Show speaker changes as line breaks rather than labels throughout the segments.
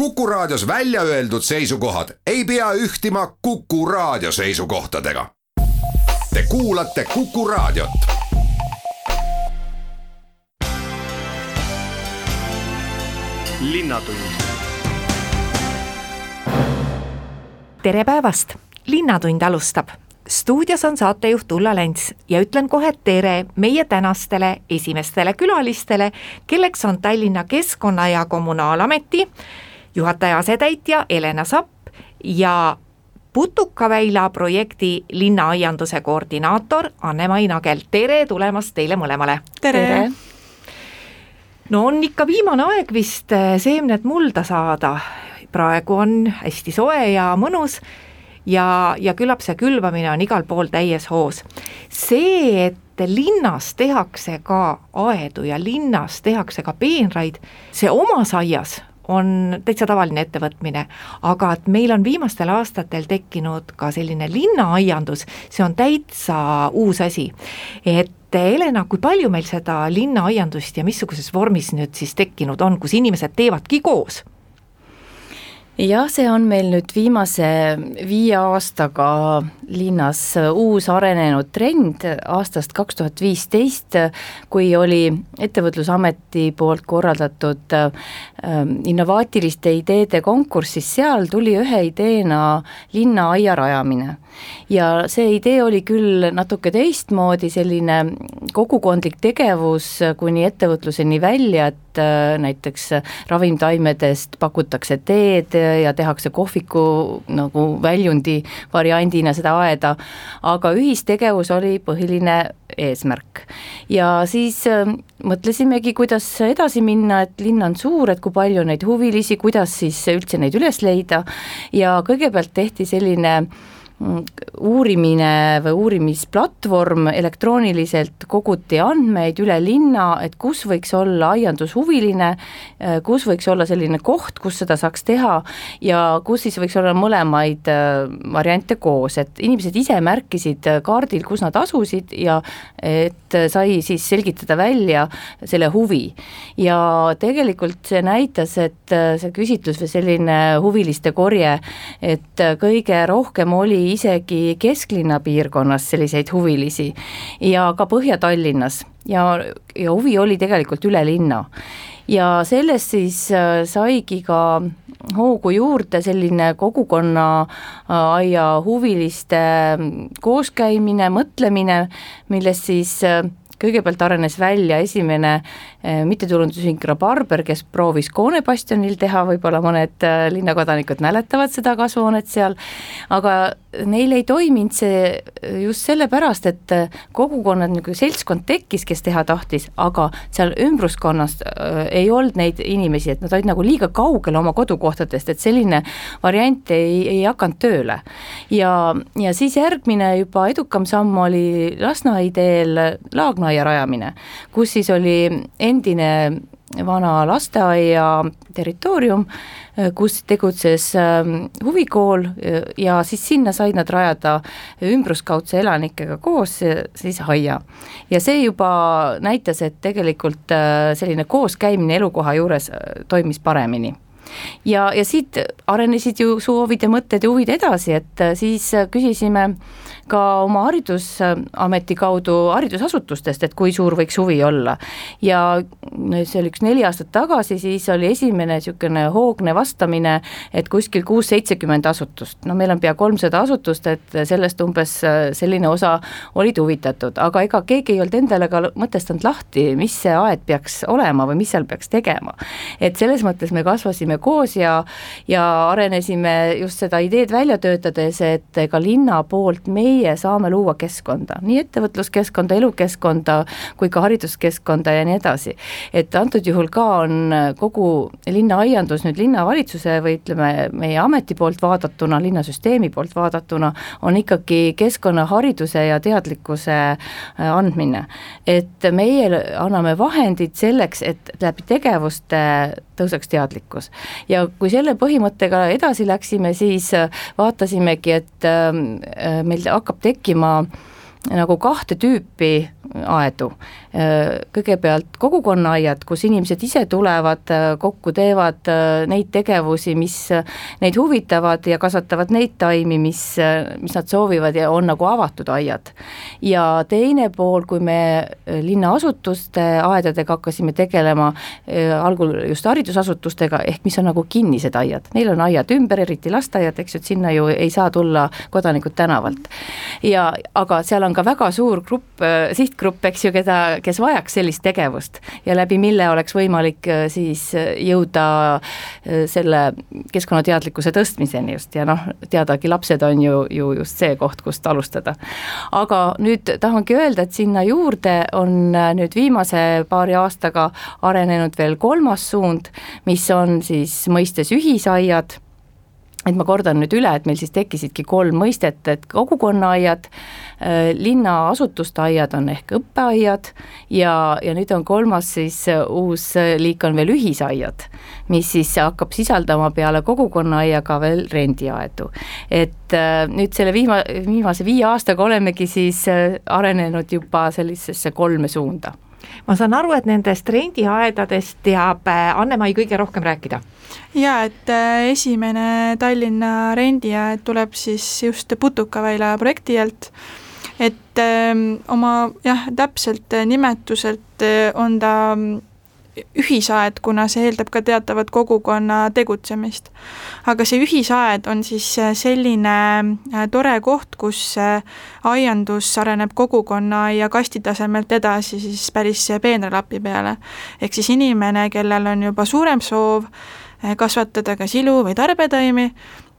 Kuku Raadios välja öeldud seisukohad ei pea ühtima Kuku Raadio seisukohtadega. Te kuulate Kuku Raadiot.
tere päevast, Linnatund alustab stuudios on saatejuht Ulla Lents ja ütlen kohe tere meie tänastele esimestele külalistele, kelleks on Tallinna Keskkonna- ja Kommunaalameti juhataja asetäitja Helena Sapp ja Putukaväila projekti linnaaianduse koordinaator Anne-Mai Nagel, tere tulemast teile mõlemale!
tere!
no on ikka viimane aeg vist eh, seemned mulda saada, praegu on hästi soe ja mõnus ja, ja küllap see külvamine on igal pool täies hoos. see, et linnas tehakse ka aedu ja linnas tehakse ka peenraid, see omas aias on täitsa tavaline ettevõtmine, aga et meil on viimastel aastatel tekkinud ka selline linnaaiandus, see on täitsa uus asi. et Helena, kui palju meil seda linnaaiandust ja missuguses vormis nüüd siis tekkinud on, kus inimesed teevadki koos?
Jah, see on meil nüüd viimase viie aastaga linnas uus arenenud trend aastast kaks tuhat viisteist, kui oli Ettevõtlusameti poolt korraldatud ähm, innovaatiliste ideede konkurss, siis seal tuli ühe ideena linnaaia rajamine. Ja see idee oli küll natuke teistmoodi, selline kogukondlik tegevus kuni ettevõtluseni välja, et äh, näiteks ravimtaimedest pakutakse teed ja tehakse kohviku nagu väljundi variandina seda aeda, aga ühistegevus oli põhiline eesmärk. ja siis äh, mõtlesimegi, kuidas edasi minna, et linn on suur, et kui palju neid huvilisi, kuidas siis üldse neid üles leida ja kõigepealt tehti selline äh, uurimine või uurimisplatvorm, elektrooniliselt koguti andmeid üle linna, et kus võiks olla aiandushuviline, kus võiks olla selline koht, kus seda saaks teha ja kus siis võiks olla mõlemaid äh, variante koos, et inimesed ise märkisid kaardil, kus nad asusid ja et sai siis selgitada välja selle huvi. ja tegelikult see näitas, et see küsitlus või selline huviliste korje, et kõige rohkem oli isegi kesklinna piirkonnas selliseid huvilisi ja ka Põhja-Tallinnas ja, ja huvi oli tegelikult üle linna. ja sellest siis äh, saigi ka hoogu juurde selline kogukonna äh, huviliste mm, kooskäimine, mõtlemine, millest siis äh, kõigepealt arenes välja esimene eh, mittetulundusühing Rabarber, kes proovis Koonebastionil teha, võib-olla mõned eh, linnakodanikud mäletavad seda kasvuhoonet seal, aga neil ei toiminud see just sellepärast, et kogukonnad, niisugune seltskond tekkis, kes teha tahtis, aga seal ümbruskonnas ei olnud neid inimesi, et nad olid nagu liiga kaugel oma kodukohtadest, et selline variant ei, ei hakanud tööle. ja, ja siis järgmine juba edukam samm oli Lasna ideel Laagnaia rajamine, kus siis oli endine vana lasteaia territoorium, kus tegutses ähm, huvikool ja siis sinna said nad rajada ümbruskaudse elanikega koos siis aia. ja see juba näitas, et tegelikult äh, selline kooskäimine elukoha juures äh, toimis paremini ja, ja siit arenesid ju soovid ja mõtted ja huvid edasi, et äh, siis küsisime äh, ka oma haridusameti kaudu haridusasutustest, et kui suur võiks huvi olla. ja see oli üks neli aastat tagasi, siis oli esimene niisugune hoogne vastamine, et kuskil kuus-seitsekümmend asutust, no meil on pea kolmsada asutust, et sellest umbes selline osa olid huvitatud, aga ega keegi ei olnud endale ka mõtestanud lahti, mis see aed peaks olema või mis seal peaks tegema. et selles mõttes me kasvasime koos ja, ja arenesime just seda ideed välja töötades, et ka linna poolt meie saame luua keskkonda, nii ettevõtluskeskkonda, elukeskkonda kui ka hariduskeskkonda ja nii edasi. et antud juhul ka on kogu linnaaiandus nüüd linnavalitsuse või ütleme, meie ameti poolt vaadatuna, linnasüsteemi poolt vaadatuna, on ikkagi keskkonnahariduse ja teadlikkuse äh, andmine. et meie anname vahendid selleks, et läbi tegevuste tõuseks teadlikkus. ja kui selle põhimõttega edasi läksime, siis vaatasimegi, et äh, meil hakkab tekkima nagu kahte tüüpi aedu. Kõigepealt kogukonnaaiad, kus inimesed ise tulevad kokku, teevad neid tegevusi, mis neid huvitavad ja kasvatavad neid taimi, mis, mis nad soovivad ja on nagu avatud aiad. ja teine pool, kui me linnaasutuste aedadega hakkasime tegelema, algul just haridusasutustega, ehk mis on nagu kinnised aiad, neil on aiad ümber, eriti lasteaiad, eks ju, et sinna ju ei saa tulla kodanikud tänavalt. ja aga seal on ka väga suur grupp, sihtgrupp, eks ju, keda, kes vajaks sellist tegevust ja läbi mille oleks võimalik siis jõuda selle keskkonnateadlikkuse tõstmiseni just ja noh, teadagi lapsed on ju, ju just see koht, kust alustada. aga nüüd tahangi öelda, et sinna juurde on nüüd viimase paari aastaga arenenud veel kolmas suund, mis on siis mõistes ühisaiad et ma kordan nüüd üle, et meil siis tekkisidki kolm mõistet, et kogukonnaaiad, äh, linna asutuste aiad on ehk õppeaiad ja, ja nüüd on kolmas siis äh, uus äh, liik on veel ühisaiad, mis siis hakkab sisaldama peale kogukonnaaia ka veel rendiaedu. et nüüd selle viima-, viimase viie aastaga olemegi siis arenenud juba sellisesse kolme suunda
ma saan aru, et nendest rendiaedadest teab Anne-Mai kõige rohkem rääkida.
Jaa, et äh, esimene Tallinna rendiaed tuleb siis just Putukaväila projekti alt, et öö, ähm, oma jah, täpselt äh, nimetuselt äh, on ta mm, ühisaed, kuna see eeldab ka teatavat kogukonna tegutsemist. aga see ühisaed on siis selline tore koht, kus aiandus areneb kogukonna ja kasti tasemelt edasi siis päris peenralapi peale. ehk siis inimene, kellel on juba suurem soov kasvatada kas ilu- või tarbetaimi,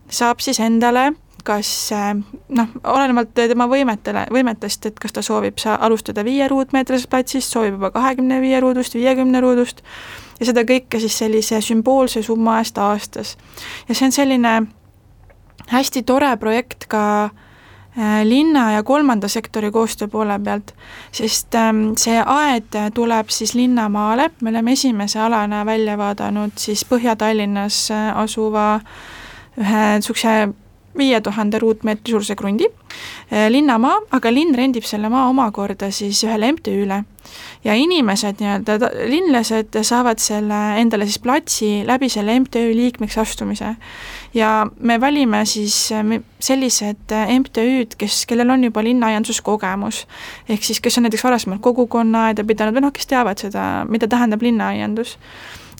saab siis endale kas eh, noh, olenevalt tema võimetele, võimetest, et kas ta soovib sa alustada viie ruutmeetrisest platsist, soovib juba kahekümne viie ruudust, viiekümne ruudust, ja seda kõike siis sellise sümboolse summa eest aastas. ja see on selline hästi tore projekt ka Äh, linna ja kolmanda sektori koostöö poole pealt, sest ähm, see aed tuleb siis linnamaale, me oleme esimese alana välja vaadanud siis Põhja-Tallinnas äh, asuva ühe niisuguse viie tuhande ruutmeetri suuruse krundi, äh, linnamaa, aga linn rendib selle maa omakorda siis ühele MTÜ-le. ja inimesed, nii-öelda linlased saavad selle endale siis platsi läbi selle MTÜ liikmeks astumise ja me valime siis sellised äh, MTÜ-d, kes, kellel on juba linnaaianduskogemus. ehk siis, kes on näiteks varasemalt kogukonnaaeda pidanud või noh, kes teavad seda, mida tähendab linnaaiandus.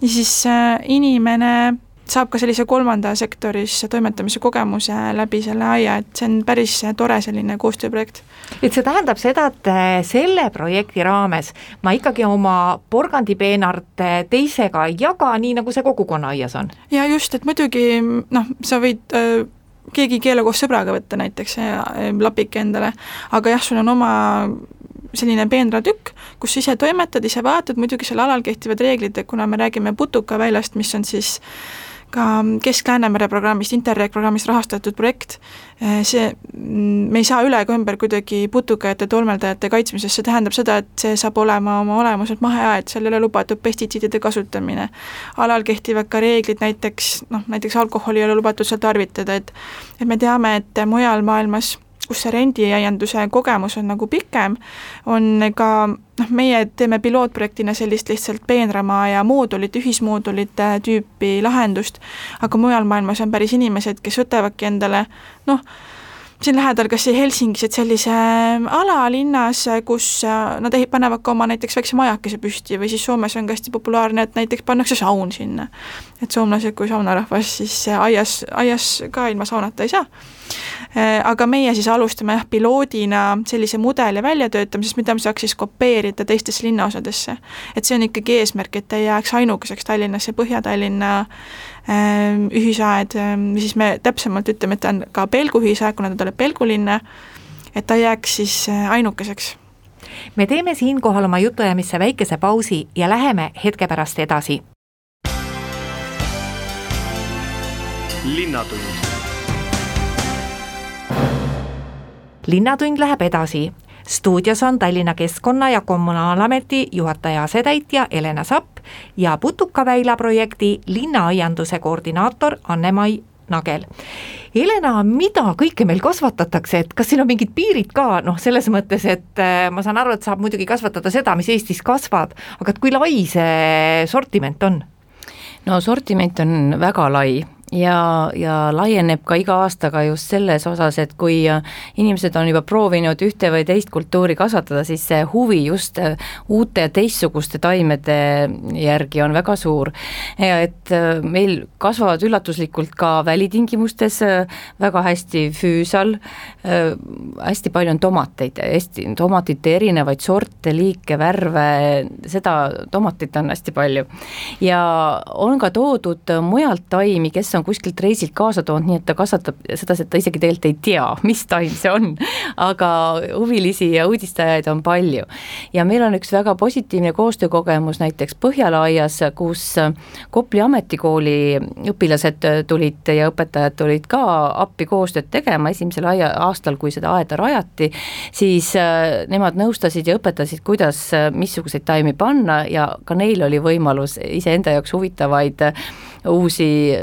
ja siis inimene saab ka sellise kolmanda sektoris toimetamise kogemuse läbi selle aia, et see on päris tore selline koostööprojekt.
et see tähendab seda, et selle projekti raames ma ikkagi oma porgandipeenart teisega ei jaga, nii nagu see kogukonnaaias on?
ja just, et muidugi noh, sa võid äh, keegi keele koos sõbraga võtta näiteks lapike endale, aga jah, sul on oma selline peenratükk, kus ise toimetad, ise vaatad, muidugi seal alal kehtivad reeglid, kuna me räägime putukaväljast, mis on siis äh, ka Kesk-Läänemere programmist, Interreg programmist rahastatud projekt, eh, see, mm, me ei saa üle ega ümber kuidagi putukate, tolmeldajate kaitsmisest, see tähendab seda, et see saab olema oma olemuselt maheaed, seal ei ole lubatud pestitsiidide kasutamine. alal kehtivad ka reeglid, näiteks noh, näiteks alkoholi ei ole lubatud seal tarvitada, et et me teame, et mujal maailmas kus see rendiaianduse kogemus on nagu pikem, on ka noh, meie teeme pilootprojektina sellist lihtsalt peenramaa ja moodulit, ühismoodulite tüüpi lahendust, aga mujal maailmas on päris inimesed, kes võtavadki endale noh, siin lähedal kas või Helsingis, et sellise ala linnas, kus nad panevad ka oma näiteks väikse majakese püsti või siis Soomes on ka hästi populaarne, et näiteks pannakse saun sinna. et soomlased kui saunarahvas siis aias, aias ka ilma saunata ei saa Äh, aga meie siis alustame jah, piloodina sellise mudeli väljatöötamisest, mida me saaks siis kopeerida teistesse linnaosadesse. et see on ikkagi eesmärk, et ei jääks ainukeseks Tallinnas see Põhja-Tallinna äh, ühisaed äh,, siis me täpsemalt ütleme, et ta on ka Pelgu ühisaed, kuna ta tuleb Pelgu linna, et ta jääks siis äh, ainukeseks
me teeme siinkohal oma jutuajamisse väikese pausi ja läheme hetke pärast edasi. linnatund linnatund läheb edasi. stuudios on Tallinna Keskkonna- ja Kommunaalameti juhataja asetäitja Helena Sapp ja Putukaväila projekti linnaaianduse koordinaator Anne-Mai nagel. Helena, mida kõike meil kasvatatakse, et kas siin on mingid piirid ka, noh, selles mõttes, et äh, ma saan aru, et saab muidugi kasvatada seda, mis Eestis kasvab, aga et kui lai see sortiment on?
no sortiment on väga lai ja, ja laieneb ka iga aastaga just selles osas, et kui äh, inimesed on juba proovinud ühte või teist kultuuri kasvatada, siis see huvi just äh, uute ja teistsuguste taimede järgi on väga suur. et äh, meil kasvavad üllatuslikult ka välitingimustes väga hästi füüsal, hästi palju on tomateid, hästi, tomatite erinevaid sorte, liike, värve, seda tomatit on hästi palju. ja on ka toodud mujalt taimi, kes on on kuskilt reisilt kaasa toonud, nii et ta kasvatab sedasi, et ta isegi tegelikult ei tea, mis taim see on. aga huvilisi ja uudistajaid on palju. ja meil on üks väga positiivne koostöökogemus näiteks Põhjala aias, kus Kopli ametikooli õpilased tulid ja õpetajad tulid ka appi koostööd tegema esimesel aia, aastal, kui seda aeda rajati, siis äh, nemad nõustasid ja õpetasid, kuidas, missuguseid taimi panna ja ka neil oli võimalus iseenda jaoks huvitavaid uusi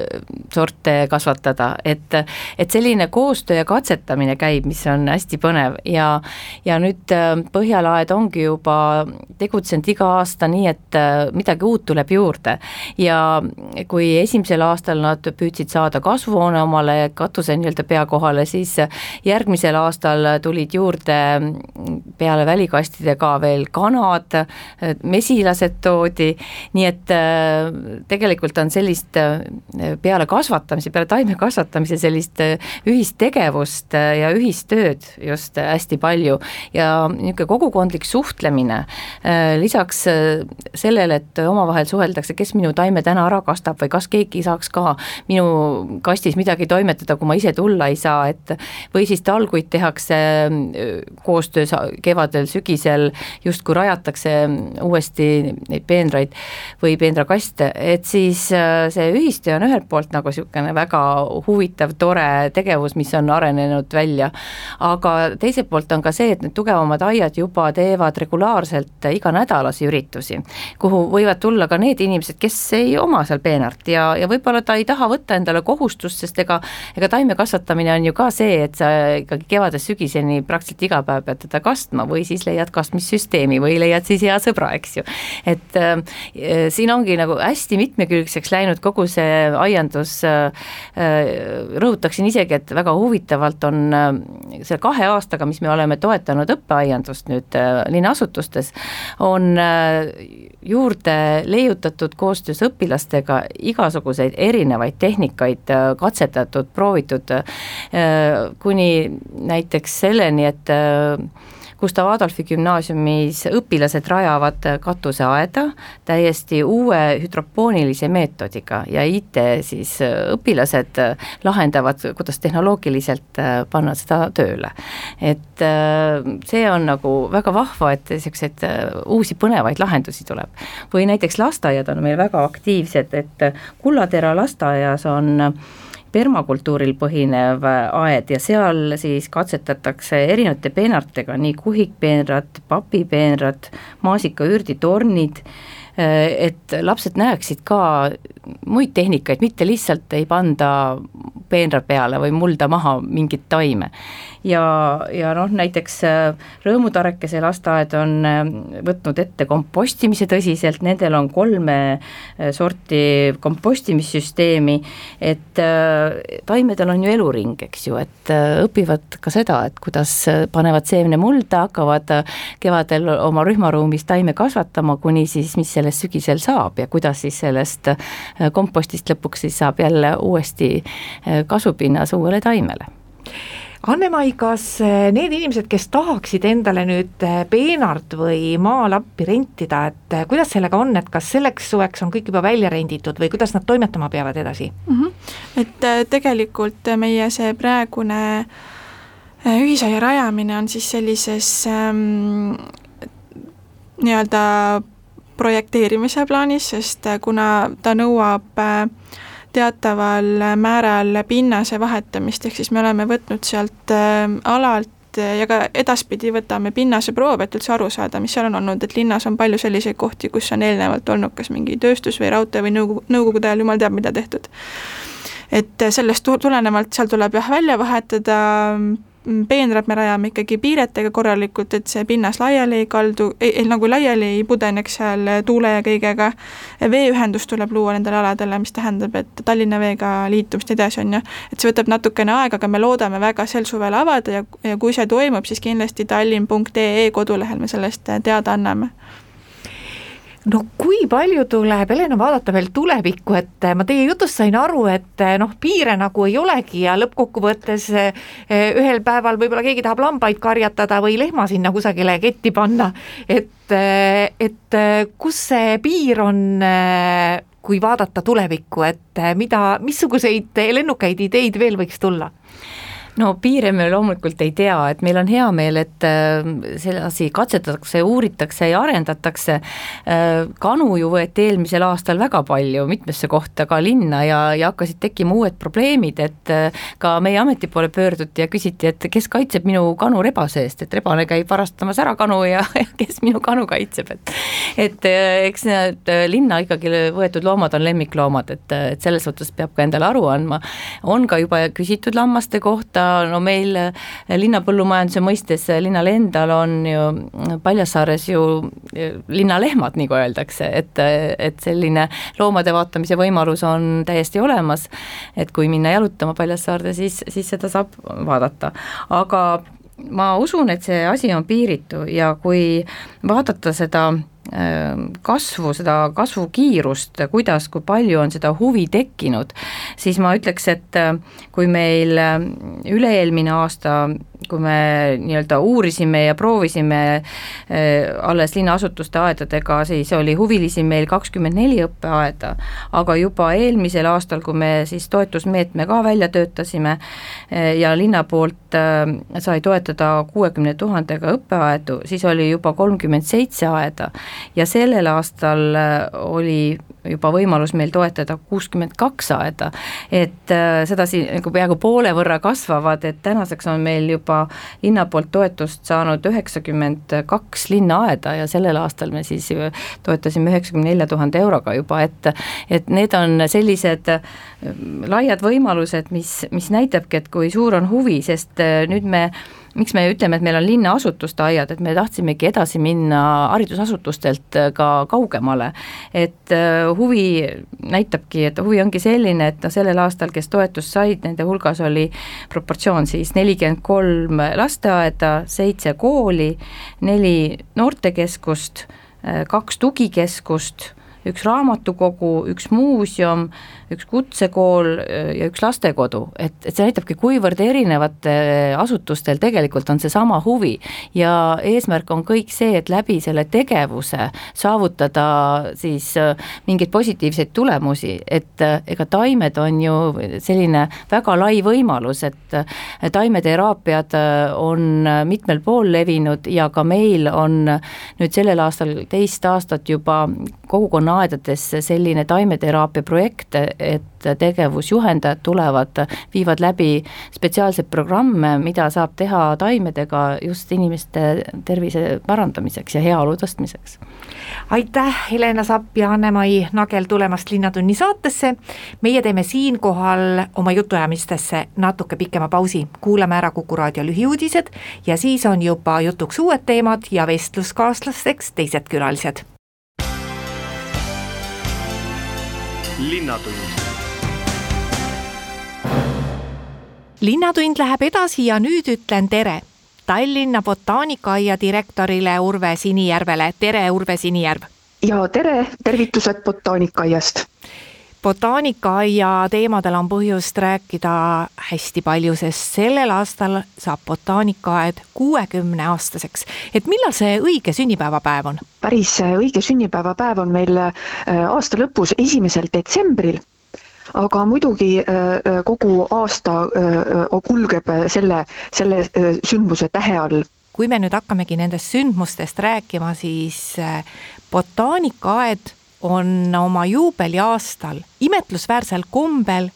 sorte kasvatada, et, et selline koostöö ja katsetamine käib, mis on hästi põnev. Ja, ja nüüd äh, Põhjalaed ongi juba tegutsenud iga aasta nii, et äh, midagi uut tuleb juurde. ja kui esimesel aastal nad püüdsid saada kasvuhoone omale katuse nii-öelda pea kohale, siis järgmisel aastal tulid juurde peale välikastide ka veel kanad, mesilased toodi, nii et äh, tegelikult on sellist sellist peale kasvatamise, peale taime kasvatamise sellist äh, ühistegevust äh, ja ühistööd just hästi palju. Ja niisugune kogukondlik suhtlemine, äh, lisaks sellele, et omavahel suheldakse, kes minu taime täna ära kastab või kas keegi saaks ka minu kastis midagi toimetada, kui ma ise tulla ei saa, et või siis talguid tehakse koostöös kevadel, sügisel, justkui rajatakse uuesti neid peenraid või peenrakaste, et siis see see ühistöö on ühelt poolt nagu niisugune väga huvitav, tore tegevus, mis on arenenud välja, aga teiselt poolt on ka see, et need tugevamad aiad juba teevad regulaarselt iganädalasi üritusi, kuhu võivad tulla ka need inimesed, kes ei oma seal peenart ja, ja võib-olla ta ei taha võtta endale kohustust, sest ega ega taime kasvatamine on ju ka see, et sa ikkagi kevadest sügiseni praktiliselt iga päev pead teda kastma või siis leiad kastmissüsteemi või leiad siis hea sõbra, eks ju. et äh, siin ongi nagu hästi mitmekülgseks läinud kogu see aiandus, äh, äh, rõhutaksin isegi, et väga huvitavalt on äh, selle kahe aastaga, mis me oleme toetanud õppeaiandust nüüd linnaasutustes, on juurde leiutatud koostöös õpilastega igasuguseid erinevaid tehnikaid katsetatud, proovitud, kuni näiteks selleni, et Gustav Adolfi gümnaasiumis õpilased rajavad katuseaeda täiesti uue hüdropoonilise meetodiga ja IT siis õpilased lahendavad, kuidas tehnoloogiliselt panna seda tööle. et äh, see on nagu väga vahva, et niisuguseid äh, uusi põnevaid lahendusi tuleb. või näiteks lasteaiad on meil väga aktiivsed, et Kullatera lasteaias on permakultuuril põhinev aed ja seal siis katsetatakse erinevate peenartega, nii kuhikpeenrat, papipeenrat, maasikaürditornid, et lapsed näeksid ka muid tehnikaid, mitte lihtsalt ei panda peenra peale või mulda maha mingit taime ja, ja noh, näiteks äh, Rõõmutarekese lasteaed on äh, võtnud ette kompostimise tõsiselt, nendel on kolme äh, sorti kompostimissüsteemi, et taimedel on ju eluring, eks ju, et õpivad ka seda, et kuidas panevad seemne mulda, hakkavad kevadel oma rühmaruumis taime kasvatama, kuni siis, mis sellest sügisel saab ja kuidas siis sellest kompostist lõpuks siis saab jälle uuesti kasupinnas uuele taimele
Anne-Mai, kas eh, need inimesed, kes tahaksid endale nüüd eh, peenart või maalappi rentida, et eh, kuidas sellega on, et kas selleks suveks on kõik juba välja renditud või kuidas nad toimetama peavad edasi mm?
-hmm. et tegelikult meie see praegune ühisaia rajamine on siis sellises ähm, nii-öelda projekteerimise plaanis, sest kuna ta nõuab äh, teataval määral pinnase vahetamist, ehk siis me oleme võtnud sealt äh, alalt ja ka edaspidi võtame pinnaseproove, et üldse aru saada, mis seal on olnud, et linnas on palju selliseid kohti, kus on eelnevalt olnud kas mingi tööstus või raudtee või nõukogu, nõukogude ajal jumal teab mida tehtud. et sellest tulenevalt seal tuleb jah, välja vahetada peenrad me rajame ikkagi piiretega korralikult, et see pinnas laiali ei kaldu, nagu laiali ei pudeneks seal tuule ja kõigega. veeühendus tuleb luua nendele aladele, mis tähendab, et Tallinna veega liitumist edasi on ju, et see võtab natukene aega, aga me loodame väga sel suvel avada ja, ja kui see toimub, siis kindlasti tallinn.ee kodulehel me sellest teada anname
no kui palju tuleb, Helena, vaadata veel tulevikku, et eh, ma teie jutust sain aru, et eh, noh, piire nagu ei olegi ja lõppkokkuvõttes eh, ühel päeval võib-olla keegi tahab lambaid karjatada või lehma sinna kusagile ketti panna, et, et kus see piir on kui vaadata tulevikku, et mida, missuguseid lennukaid ideid veel võiks tulla?
No piire me loomulikult ei tea, et meil on hea meel, et äh, sedasi katsetatakse, uuritakse ja arendatakse. Äh, kanu ju võeti eelmisel aastal väga palju mitmesse kohta ka linna ja, ja hakkasid tekkima uued probleemid, et äh, ka meie ameti poole pöörduti ja küsiti, et kes kaitseb minu kanu rebase eest, et rebane käib varastamas ära kanu ja, ja kes minu kanu kaitseb, et et eks need linna ikkagi võetud loomad on lemmikloomad, et, et selles suhtes peab ka endale aru andma. on ka juba küsitud lammaste kohta, no meil eh, linnapõllumajanduse mõistes eh, linnal endal on ju Paljassaares ju eh, linnalehmad, nagu öeldakse, et, et selline loomade vaatamise võimalus on täiesti olemas, et kui minna jalutama Paljassaarde, siis, siis seda saab vaadata, aga ma usun, et see asi on piiritu ja kui vaadata seda kasvu, seda kasvukiirust, kuidas, kui palju on seda huvi tekkinud, siis ma ütleks, et äh, kui meil äh, üle-eelmine aasta, kui me nii-öelda uurisime ja proovisime äh, alles linnaasutuste aedadega, siis oli huvilisi meil kakskümmend neli õppeaeda, aga juba eelmisel aastal, kui me siis toetusmeetme ka välja töötasime ja linna poolt sai toetada kuuekümne tuhandega õppeaedu, siis oli juba kolmkümmend seitse aeda ja sellel aastal äh, oli juba võimalus meil toetada kuuskümmend kaks aeda, et äh, sedasi nagu peaaegu poole võrra kasvavad, et tänaseks on meil juba linna poolt toetust saanud üheksakümmend kaks linnaaeda ja sellel aastal me siis toetasime üheksakümne nelja tuhande euroga juba, et et need on sellised äh, laiad võimalused, mis, mis näitabki, et kui suur on huvi, sest nüüd me miks me ütleme, et meil on linnaasutuste aiad, et me tahtsimegi edasi minna haridusasutustelt äh, ka kaugemale. et äh, huvi näitabki, et huvi ongi selline, et noh, sellel aastal, kes toetust said, nende hulgas oli proportsioon siis nelikümmend kolm lasteaeda, seitse kooli, neli noortekeskust, äh, kaks tugikeskust, üks raamatukogu, üks muuseum üks kutsekool äh, ja üks lastekodu, et, et see näitabki, kuivõrd erinevatel asutustel tegelikult on seesama huvi. Ja eesmärk on kõik see, et läbi selle tegevuse saavutada siis äh, mingeid positiivseid tulemusi, et äh, ega taimed on ju selline väga lai võimalus, et taimeteraapiad on mitmel pool levinud ja ka meil on nüüd sellel aastal teist aastat juba kogukonnaaedades selline taimeteraapia projekt, et tegevusjuhendajad tulevad, viivad läbi spetsiaalseid programme, mida saab teha taimedega just inimeste tervise parandamiseks ja heaolu tõstmiseks.
aitäh, Helena Sapp ja Anne-Mai Nagel tulemast Linnatunni saatesse. meie teeme siinkohal oma jutuajamistesse natuke pikema pausi, kuulame ära Kuku raadio lühiuudised ja siis on juba jutuks uued teemad ja vestluskaaslasteks teised külalised linnatund. linnatund läheb edasi ja nüüd ütlen tere Tallinna botaanikaaia direktorile Urve Sinijärvele, tere, Urve Sinijärv!
ja tere, tervitused botaanikaaiast!
Botaanikaaia teemadel on põhjust rääkida hästi palju, sest sellel aastal saab botaanikaaed kuuekümne aastaseks. et millal see õige sünnipäevapäev on?
päris õige sünnipäevapäev on meil äh, aasta lõpus, esimesel detsembril aga muidugi äh, äh, kogu aasta kulgeb selle, selle sündmuse tähe all
kui me nüüd hakkamegi nendest sündmustest rääkima, siis botaanikaaed on oma juubeliaastal imetlusväärsel kombel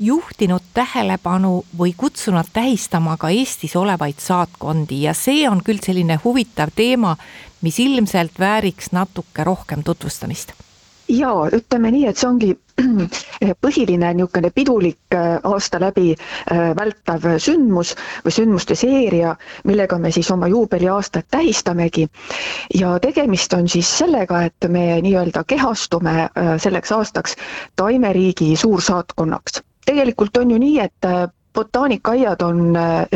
juhtinud tähelepanu või kutsunud tähistama ka Eestis olevaid saatkondi. Ja see on küll selline huvitav teema, mis ilmselt vääriks natuke rohkem tutvustamist
jaa, ütleme nii, et see ongi põhiline niisugune pidulik äh, aasta läbi äh, vältav sündmus või sündmuste seeria, millega me siis oma juubeliaastat tähistamegi. ja tegemist on siis sellega, et me nii-öelda kehastume äh, selleks aastaks taimeriigi suursaatkonnaks. tegelikult on ju nii, et botaanikaiad on äh,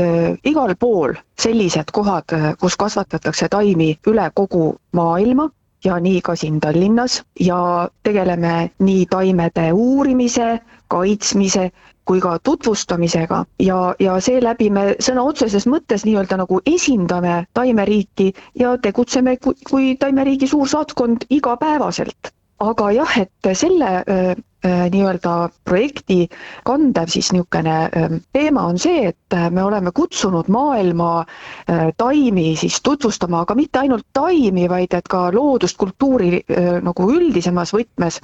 igal pool sellised kohad, kus kasvatatakse taimi üle kogu maailma ja nii ka siin Tallinnas. Ja tegeleme nii taimede uurimise, kaitsmise kui ka tutvustamisega. Ja, ja seeläbi me sõna otseses mõttes nii-öelda nagu esindame taimeriiki ja tegutseme kui, kui taimeriigi suursaatkond igapäevaselt aga jah, et selle äh, äh, nii-öelda projekti kandev siis niisugune äh, teema on see, et me oleme kutsunud maailma taimi siis tutvustama, aga mitte ainult taimi, vaid et ka loodust, kultuuri nagu üldisemas võtmes,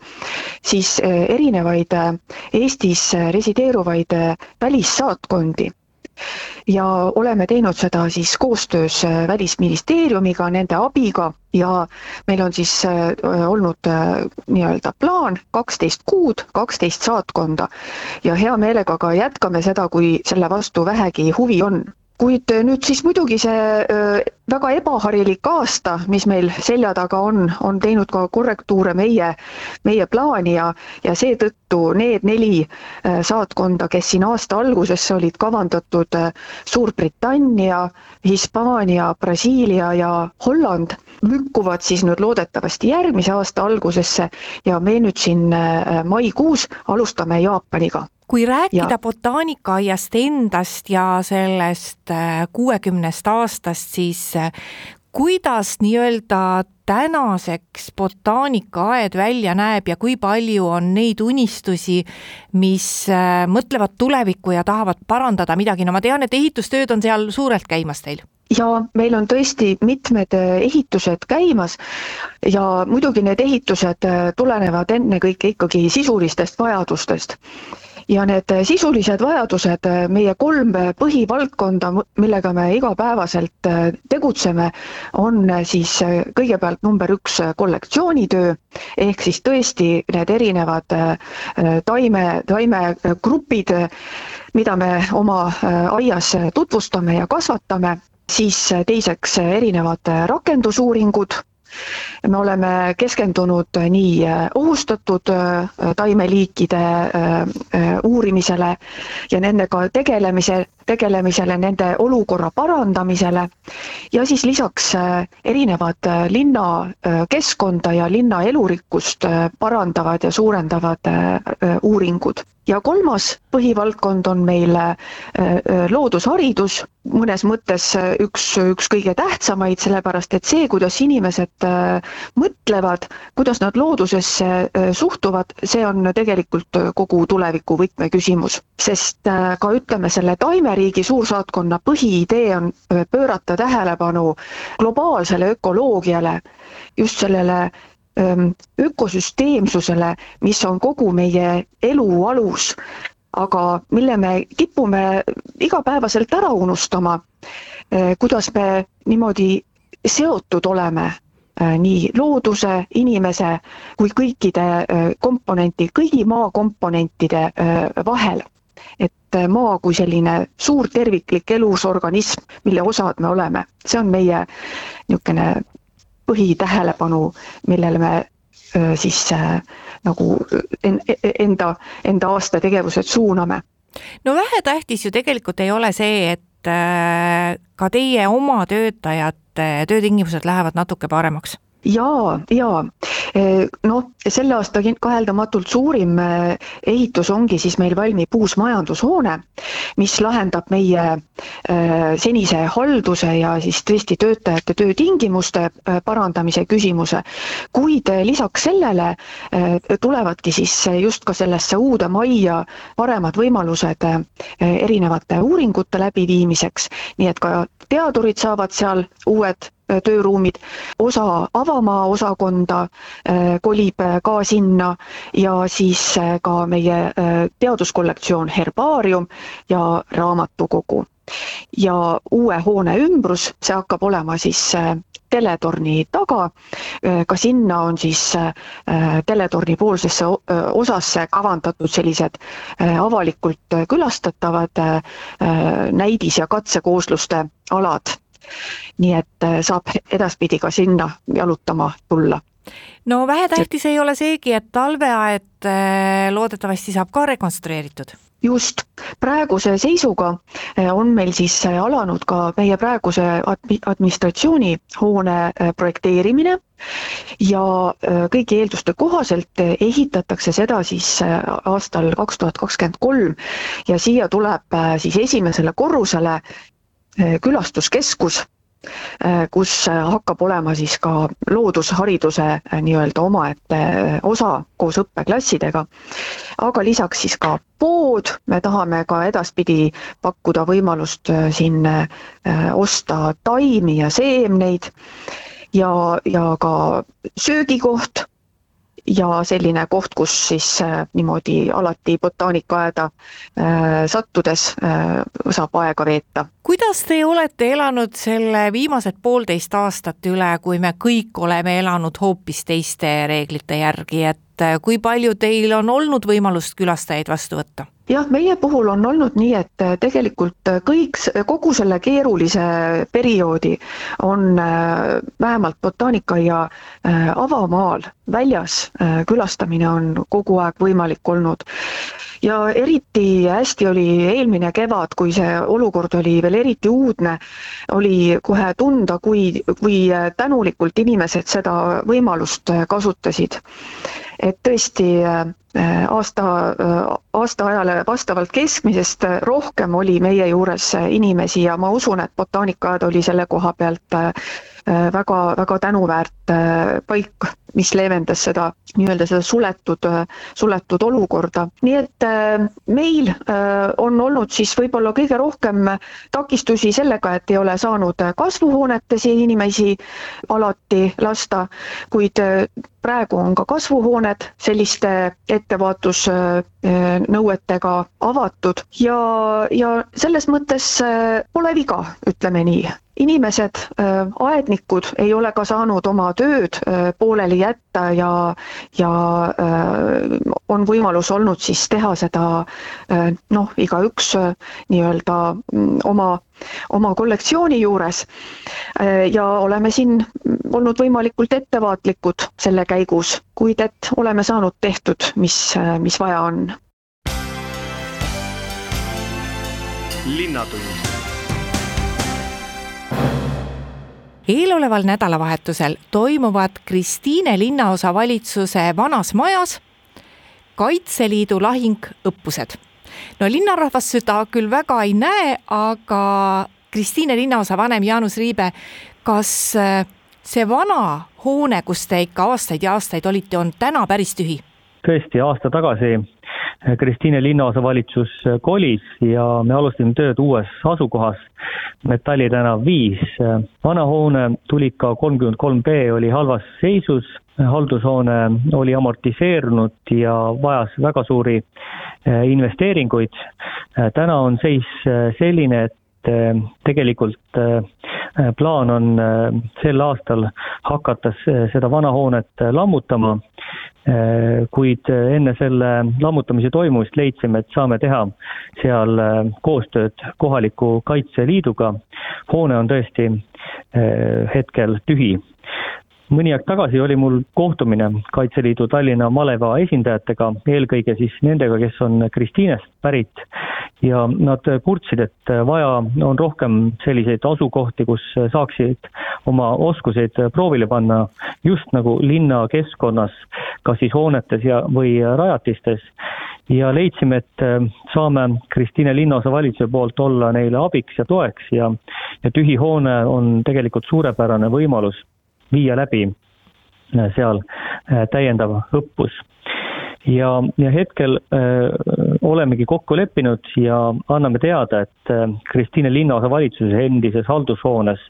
siis erinevaid Eestis resideeruvaid välissaatkondi ja oleme teinud seda siis koostöös äh, Välisministeeriumiga, nende abiga. Ja meil on siis äh, olnud äh, nii-öelda plaan kaksteist kuud, kaksteist saatkonda. Ja hea meelega ka jätkame seda, kui selle vastu vähegi huvi on kuid nüüd siis muidugi see väga ebaharilik aasta, mis meil selja taga on, on teinud ka korrektuure meie, meie plaani ja, ja seetõttu need neli saatkonda, kes siin aasta algusesse olid kavandatud Suurbritannia, Hispaania, Brasiilia ja Holland, lükkuvad siis nüüd loodetavasti järgmise aasta algusesse ja me nüüd siin maikuus alustame Jaapaniga
kui rääkida botaanikaaiast endast ja sellest äh, kuuekümnest aastast, siis äh, kuidas nii-öelda tänaseks botaanikaaed välja näeb ja kui palju on neid unistusi, mis äh, mõtlevad tulevikku ja tahavad parandada midagi, no ma tean, et ehitustööd on seal suurelt käimas teil.
Ja meil on tõesti mitmed ehitused käimas ja muidugi need ehitused tulenevad ennekõike ikkagi sisulistest vajadustest ja need sisulised vajadused, meie kolm põhivaldkonda, millega me igapäevaselt äh, tegutseme, on siis äh, kõigepealt number üks kollektsioonitöö, ehk siis tõesti need erinevad äh, taime, taimegrupid, mida me oma aias tutvustame ja kasvatame, siis teiseks erinevad rakendusuuringud me oleme keskendunud nii äh, ohustatud äh, taimeliikide äh, uurimisele ja nendega tegelemise, tegelemisele, nende olukorra parandamisele ja siis lisaks erinevad linnakeskkonda ja linna elurikkust parandavad ja suurendavad uuringud ja kolmas põhivaldkond on meil äh, äh, loodusharidus, mõnes mõttes äh, üks, üks kõige tähtsamaid, sellepärast et see, kuidas inimesed mõtlevad, kuidas nad loodusesse suhtuvad, see on tegelikult kogu tuleviku võtmeküsimus. sest ka ütleme, selle taimeriigi suursaatkonna põhiidee on pöörata tähelepanu globaalsele ökoloogiale, just sellele ökosüsteemsusele, mis on kogu meie elu alus, aga mille me kipume igapäevaselt ära unustama, kuidas me niimoodi seotud oleme nii looduse, inimese kui kõikide komponenti, kõigi maa komponentide vahel. et maa kui selline suur terviklik elus organism, mille osad me oleme, see on meie niisugune põhitähelepanu, millele me siis nagu enda, enda aasta tegevused suuname.
no vähetähtis ju tegelikult ei ole see, et ka teie oma töötajate töötingimused lähevad natuke paremaks
jaa, jaa, noh, selle aasta kaheldamatult suurim eh, ehitus ongi siis meil valmib uus majandushoone, mis lahendab meie eh, senise halduse ja siis tõesti töötajate töötingimuste parandamise küsimuse. kuid lisaks sellele tulevadki siis just ka sellesse uude majja paremad võimalused erinevate uuringute läbiviimiseks, nii et ka teadurid saavad seal uued tööruumid, osa avamaa osakonda äh, kolib äh, ka sinna ja siis äh, ka meie teaduskollektsioon Herbaarium ja raamatukogu. ja uue hoone ümbrus, see hakkab olema siis teletorni taga. ka sinna on siis teletorni poolsesse osasse kavandatud sellised avalikult külastatavad näidis- ja katsekoosluste alad. Nii et saab edaspidi ka sinna jalutama tulla.
No vähetähtis ei ole seegi, et talveaed loodetavasti saab ka rekonstrueeritud.
Just, praeguse seisuga eh, on meil siis alanud ka meie praeguse administratsiooni hoone projekteerimine ja kõigi eelduste kohaselt ehitatakse seda siis aastal kaks tuhat kakskümmend kolm ja siia tuleb siis esimesele korrusele külastuskeskus Äh, kus äh, hakkab olema siis ka loodushariduse nii-öelda omaette osa koos õppeklassidega. aga lisaks siis ka pood, me tahame ka edaspidi pakkuda võimalust siin osta taimi ja seemneid ja, ja ka söögikoht ja selline koht, kus siis äh, niimoodi alati botaanikaaeda äh, sattudes äh, saab aega veeta.
kuidas te olete elanud selle viimased poolteist aastat üle, kui me kõik oleme elanud hoopis teiste reeglite järgi, et kui palju teil on olnud võimalust külastajaid vastu võtta?
Jah, meie puhul on olnud nii, et äh, tegelikult äh, kõik, kogu selle keerulise perioodi on äh, vähemalt botaanikaaia avamaal väljas külastamine on kogu aeg võimalik olnud. Ja eriti hästi oli eelmine kevad, kui see olukord oli veel eriti uudne, oli kohe tunda, kui, kui tänulikult inimesed seda võimalust kasutasid et tõesti äh, aasta, äh, aastaajale vastavalt keskmisest rohkem oli meie juures inimesi ja ma usun, et botaanikaaed oli selle koha pealt väga, äh, väga tänuväärt paik, mis leevendas seda nii-öelda seda suletud, suletud olukorda. nii et meil on olnud siis võib-olla kõige rohkem takistusi sellega, et ei ole saanud kasvuhoonetesse inimesi alati lasta, kuid praegu on ka kasvuhooned selliste ettevaatusnõuetega avatud ja, ja selles mõttes äh, pole viga, ütleme nii inimesed, äh, aednikud ei ole ka saanud oma tööd äh, pooleli jätta ja, ja on võimalus olnud siis teha seda noh, igaüks nii-öelda mm, oma, oma kollektsiooni juures. ja oleme siin olnud võimalikult ettevaatlikud selle käigus, kuid et oleme saanud tehtud, mis, mis vaja on.
linnatund eeloleval nädalavahetusel toimuvad Kristiine linnaosavalitsuse Vanas Majas Kaitseliidu lahingõppused. no linnarahvas seda küll väga ei näe, aga Kristiine linnaosa vanem Jaanus Riibe, kas see vana hoone, kus te ikka aastaid ja aastaid olite, on täna päris tühi?
tõesti, aasta tagasi Kristiine linnaosavalitsus kolis ja me alustasime tööd uues asukohas, Metalli tänav viis. vana hoone Tulika kolmkümmend kolm B oli halvas seisus, haldushoone oli amortiseerunud ja vajas väga suuri eh, investeeringuid. täna on seis eh, selline, et eh, tegelikult plaan on sel aastal hakata seda vana hoonet lammutama kuid äh, enne selle lammutamise toimumist leidsime, et saame teha seal äh, koostööd kohaliku Kaitseliiduga. hoone on tõesti hetkel tühi mõni aeg tagasi oli mul kohtumine Kaitseliidu Tallinna maleva esindajatega, eelkõige siis nendega, kes on Kristiinest pärit ja nad kurtsid, et vaja on rohkem selliseid asukohti, kus saaksid oma oskuseid proovile panna just nagu linnakeskkonnas, kas siis hoonetes ja, või rajatistes. Ja leidsime, et saame Kristiine linnaosavalitsuse poolt olla neile abiks ja toeks ja, ja tühi hoone on tegelikult suurepärane võimalus viia läbi äh, seal äh, täiendav õppus ja, ja hetkel öö, äh, olemegi kokku leppinud ja anname teada, et Kristiine linnaosavalitsuse endises haldushoones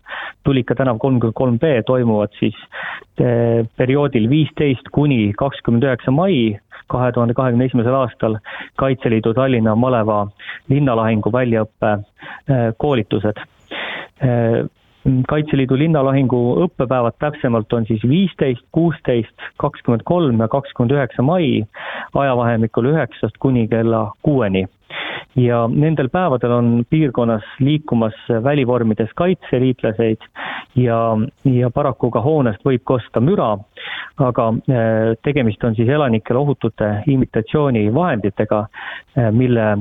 Tulika tänav kolmkümmend kolm B toimuvad siis öö, perioodil viisteist kuni kakskümmend üheksa mai kahe tuhande kahekümne esimesel aastal Kaitseliidu Tallinna maleva linnalahingu väljaõppe koolitused Kaitseliidu linnalahingu õppepäevad täpsemalt on siis viisteist, kuusteist, kakskümmend kolm ja kakskümmend üheksa mai ajavahemikul üheksast kuni kella kuueni. ja nendel päevadel on piirkonnas liikumas välivormides kaitseliitlaseid ja, ja paraku ka hoonest võib kosta müra, aga äh, tegemist on siis elanikele ohutute imitatsioonivahenditega, äh, mille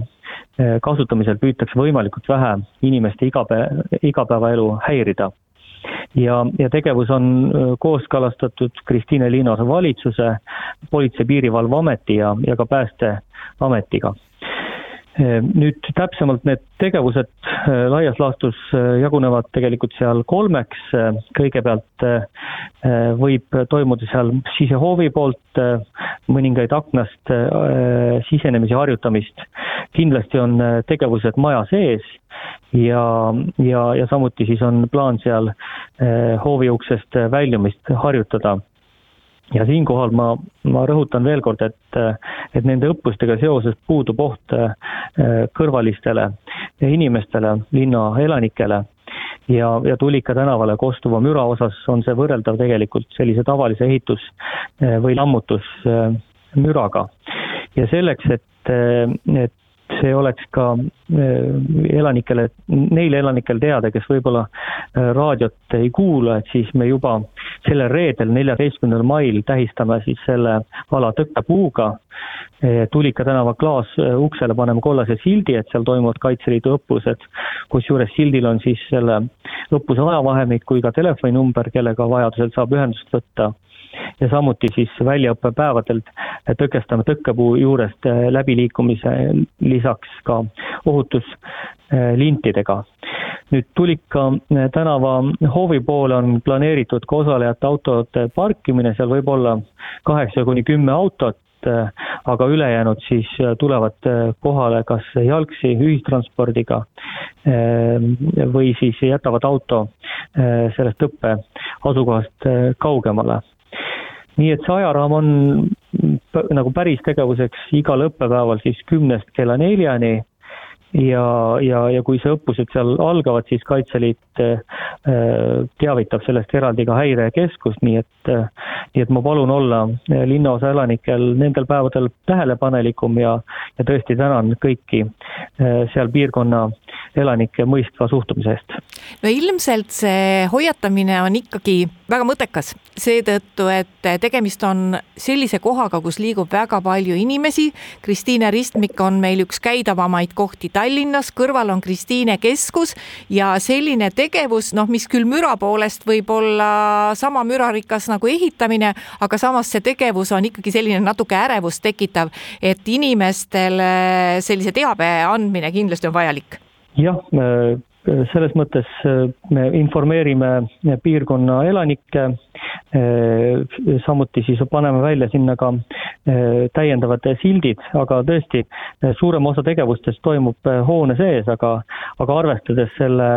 kasutamisel püütakse võimalikult vähe inimeste igapäeva, igapäevaelu häirida. ja, ja tegevus on eh, kooskõlastatud Kristiine Linnase valitsuse, Politsei- ja Piirivalveameti ja, ja ka Päästeametiga eh, nüüd täpsemalt need tegevused laias laastus jagunevad tegelikult seal kolmeks, kõigepealt võib toimuda seal sisehoovi poolt mõningaid aknast sisenemise harjutamist. Kindlasti on tegevused maja sees ja, ja, ja samuti siis on plaan seal hoovi uksest väljumist harjutada ja siinkohal ma, ma rõhutan veel kord, et, et nende õppustega seoses puudub oht äh, kõrvalistele inimestele, linna elanikele ja, ja Tulika tänavale kostuva müra osas on see võrreldav tegelikult sellise tavalise ehitus- või lammutusmüraga. ja selleks, et, et see oleks ka äh, elanikele, neile elanikele teada, kes võib-olla äh, raadiot ei kuula, et siis me juba sellel reedel, neljateistkümnendal mail tähistame siis selle ala tõkkepuuga. Äh, Tulika tänava klaasuksele paneme kollase sildi, et seal toimuvad Kaitseliidu õppused, kusjuures sildil on siis selle õppuse ajavahemik kui ka telefoninumber, kellega vajadusel saab ühendust võtta ja samuti siis väljaõppepäevadel tõkestame tõkkepuu juurest äh, läbiliikumise lisaks ka ohutuslintidega. nüüd Tulika äh, tänava hoovi poole on planeeritud ka osalejate autode parkimine, seal võib olla kaheksa kuni kümme autot, äh, aga ülejäänud siis tulevad kohale kas jalgsi ühistranspordiga või siis jätavad auto sellest õppe asukohast kaugemale nii et see ajaraam on nagu päris tegevuseks igal õppepäeval siis kümnest kella neljani. Ja, ja, ja kui see õppused seal algavad, siis Kaitseliit äh, teavitab sellest eraldi ka häirekeskust, nii et äh, nii et ma palun olla linnaosa elanikel nendel päevadel tähelepanelikum ja, ja tõesti tänan kõiki äh, seal piirkonna elanike mõistva suhtumise eest.
no ilmselt see hoiatamine on ikkagi väga mõttekas, seetõttu, et tegemist on sellise kohaga, kus liigub väga palju inimesi. Kristiine ristmik on meil üks käidavamaid kohti Tallinnas, kõrval on Kristiine keskus ja selline tegevus, noh, mis küll müra poolest võib olla sama mürarikas nagu ehitamine, aga samas see tegevus on ikkagi selline natuke ärevust tekitav, et inimestele sellise teabe andmine kindlasti on vajalik
jah, selles mõttes äh, me informeerime piirkonna elanikke, äh, samuti siis paneme välja sinna ka äh, täiendavad sildid, aga tõesti, suurem osa tegevustest toimub hoone sees, aga aga arvestades selle,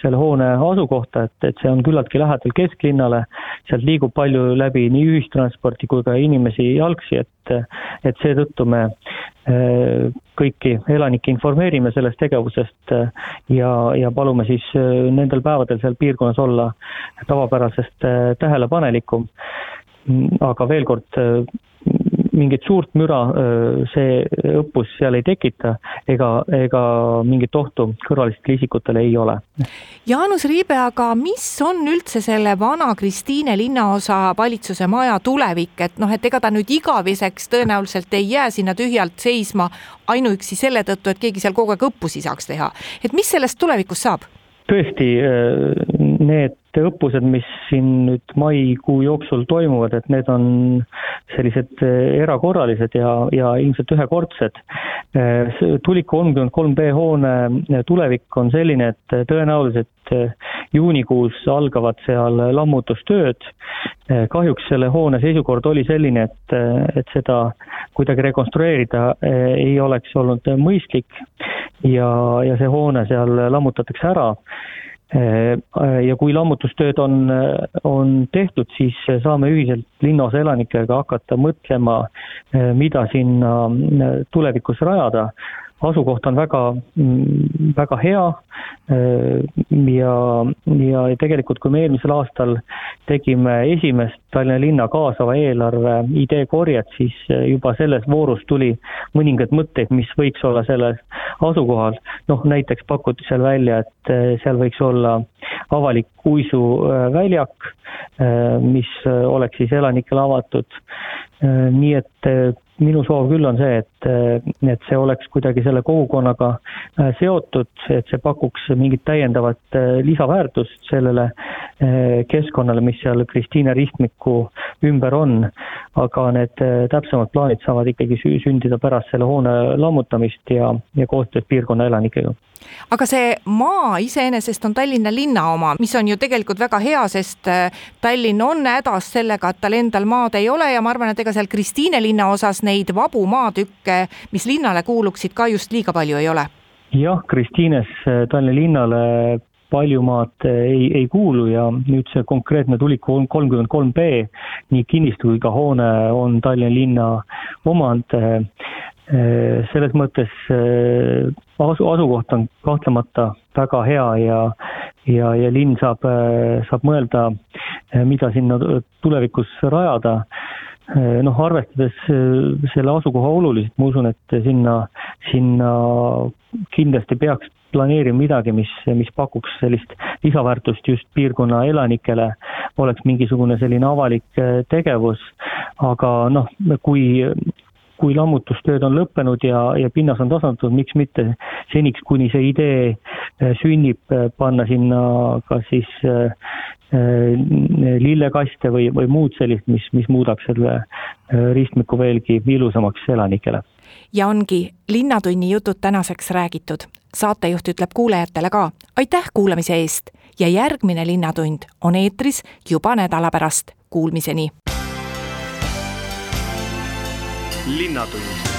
selle hoone asukohta, et, et see on küllaltki lähedal kesklinnale, sealt liigub palju läbi nii ühistransporti kui ka inimesi jalgsi, et et seetõttu me kõiki elanikke informeerime sellest tegevusest ja, ja palume siis nendel päevadel seal piirkonnas olla tavapärasest tähelepanelikum. aga veel kord, mingit suurt müra see õppus seal ei tekita ega, ega mingit ohtu kõrvalistele isikutele ei ole.
Jaanus Riibe, aga mis on üldse selle vana Kristiine linnaosa valitsuse maja tulevik, et noh, et ega ta nüüd igaveseks tõenäoliselt ei jää sinna tühjalt seisma ainuüksi selle tõttu, et keegi seal kogu aeg õppusi saaks teha. et mis sellest tulevikus saab?
tõesti, need õppused, mis siin nüüd maikuu jooksul toimuvad, et need on sellised eh, erakorralised ja, ja ilmselt ühekordsed. Eh, Tuliku kolmkümmend kolm B hoone eh, tulevik on selline, et tõenäoliselt juunikuus algavad seal lammutustööd. kahjuks selle hoone seisukord oli selline, et, et seda kuidagi rekonstrueerida ei oleks olnud mõistlik ja, ja see hoone seal lammutatakse ära ja kui lammutustööd on, on tehtud, siis saame ühiselt linnaosa elanikega hakata mõtlema, mida sinna tulevikus rajada asukoht on väga, mm, väga hea äh, ja, ja tegelikult, kui me eelmisel aastal tegime esimest Tallinna linna kaasava eelarve ideekorjet, siis äh, juba selles voorus tuli mõningaid mõtteid, mis võiks olla sellel asukohal. noh, näiteks pakuti seal välja, et äh, seal võiks olla avalik uisuväljak, mis oleks siis elanikele avatud. nii et minu soov küll on see, et, et see oleks kuidagi selle kogukonnaga äh, seotud, et see pakuks mingit täiendavat äh, lisaväärtust sellele äh, keskkonnale, mis seal Kristiine ristmiku ümber on. aga need täpsemad plaanid saavad ikkagi sündida pärast selle hoone lammutamist ja, ja koostöös piirkonna elanikega
aga see maa iseenesest on Tallinna linna oma, mis on ju tegelikult väga hea, sest äh, Tallinn on hädas sellega, et tal endal maad ei ole ja ma arvan, et ega seal Kristiine linna osas neid vabu maatükke, mis linnale kuuluksid, ka just liiga palju ei ole.
jah, Kristiines äh, Tallinna linnale palju maad äh, ei, ei kuulu ja nüüd see konkreetne tulik kolmkümmend kolm B, nii kinnistu kui ka hoone on Tallinna linna omand selles mõttes äh, asu, asukoht on kahtlemata väga hea ja, ja, ja linn saab, äh, saab mõelda, mida sinna tulevikus rajada. noh, arvestades selle asukoha olulisust, ma usun, et sinna, sinna kindlasti peaks planeerima midagi, mis, mis pakuks sellist lisaväärtust just piirkonna elanikele, oleks mingisugune selline avalik tegevus, aga noh, kui kui lammutustööd on lõppenud ja, ja pinnas on tasandatud, miks mitte seniks, kuni see idee äh, sünnib, äh, panna sinna kas siis äh, lillekaste või, või muud sellist, mis, mis muudab selle ristmiku veelgi ilusamaks elanikele.
ja ongi Linnatunni jutud tänaseks räägitud. saatejuht ütleb kuulajatele ka aitäh kuulamise eest ja järgmine Linnatund on eetris juba nädala pärast. Kuulmiseni
linnatund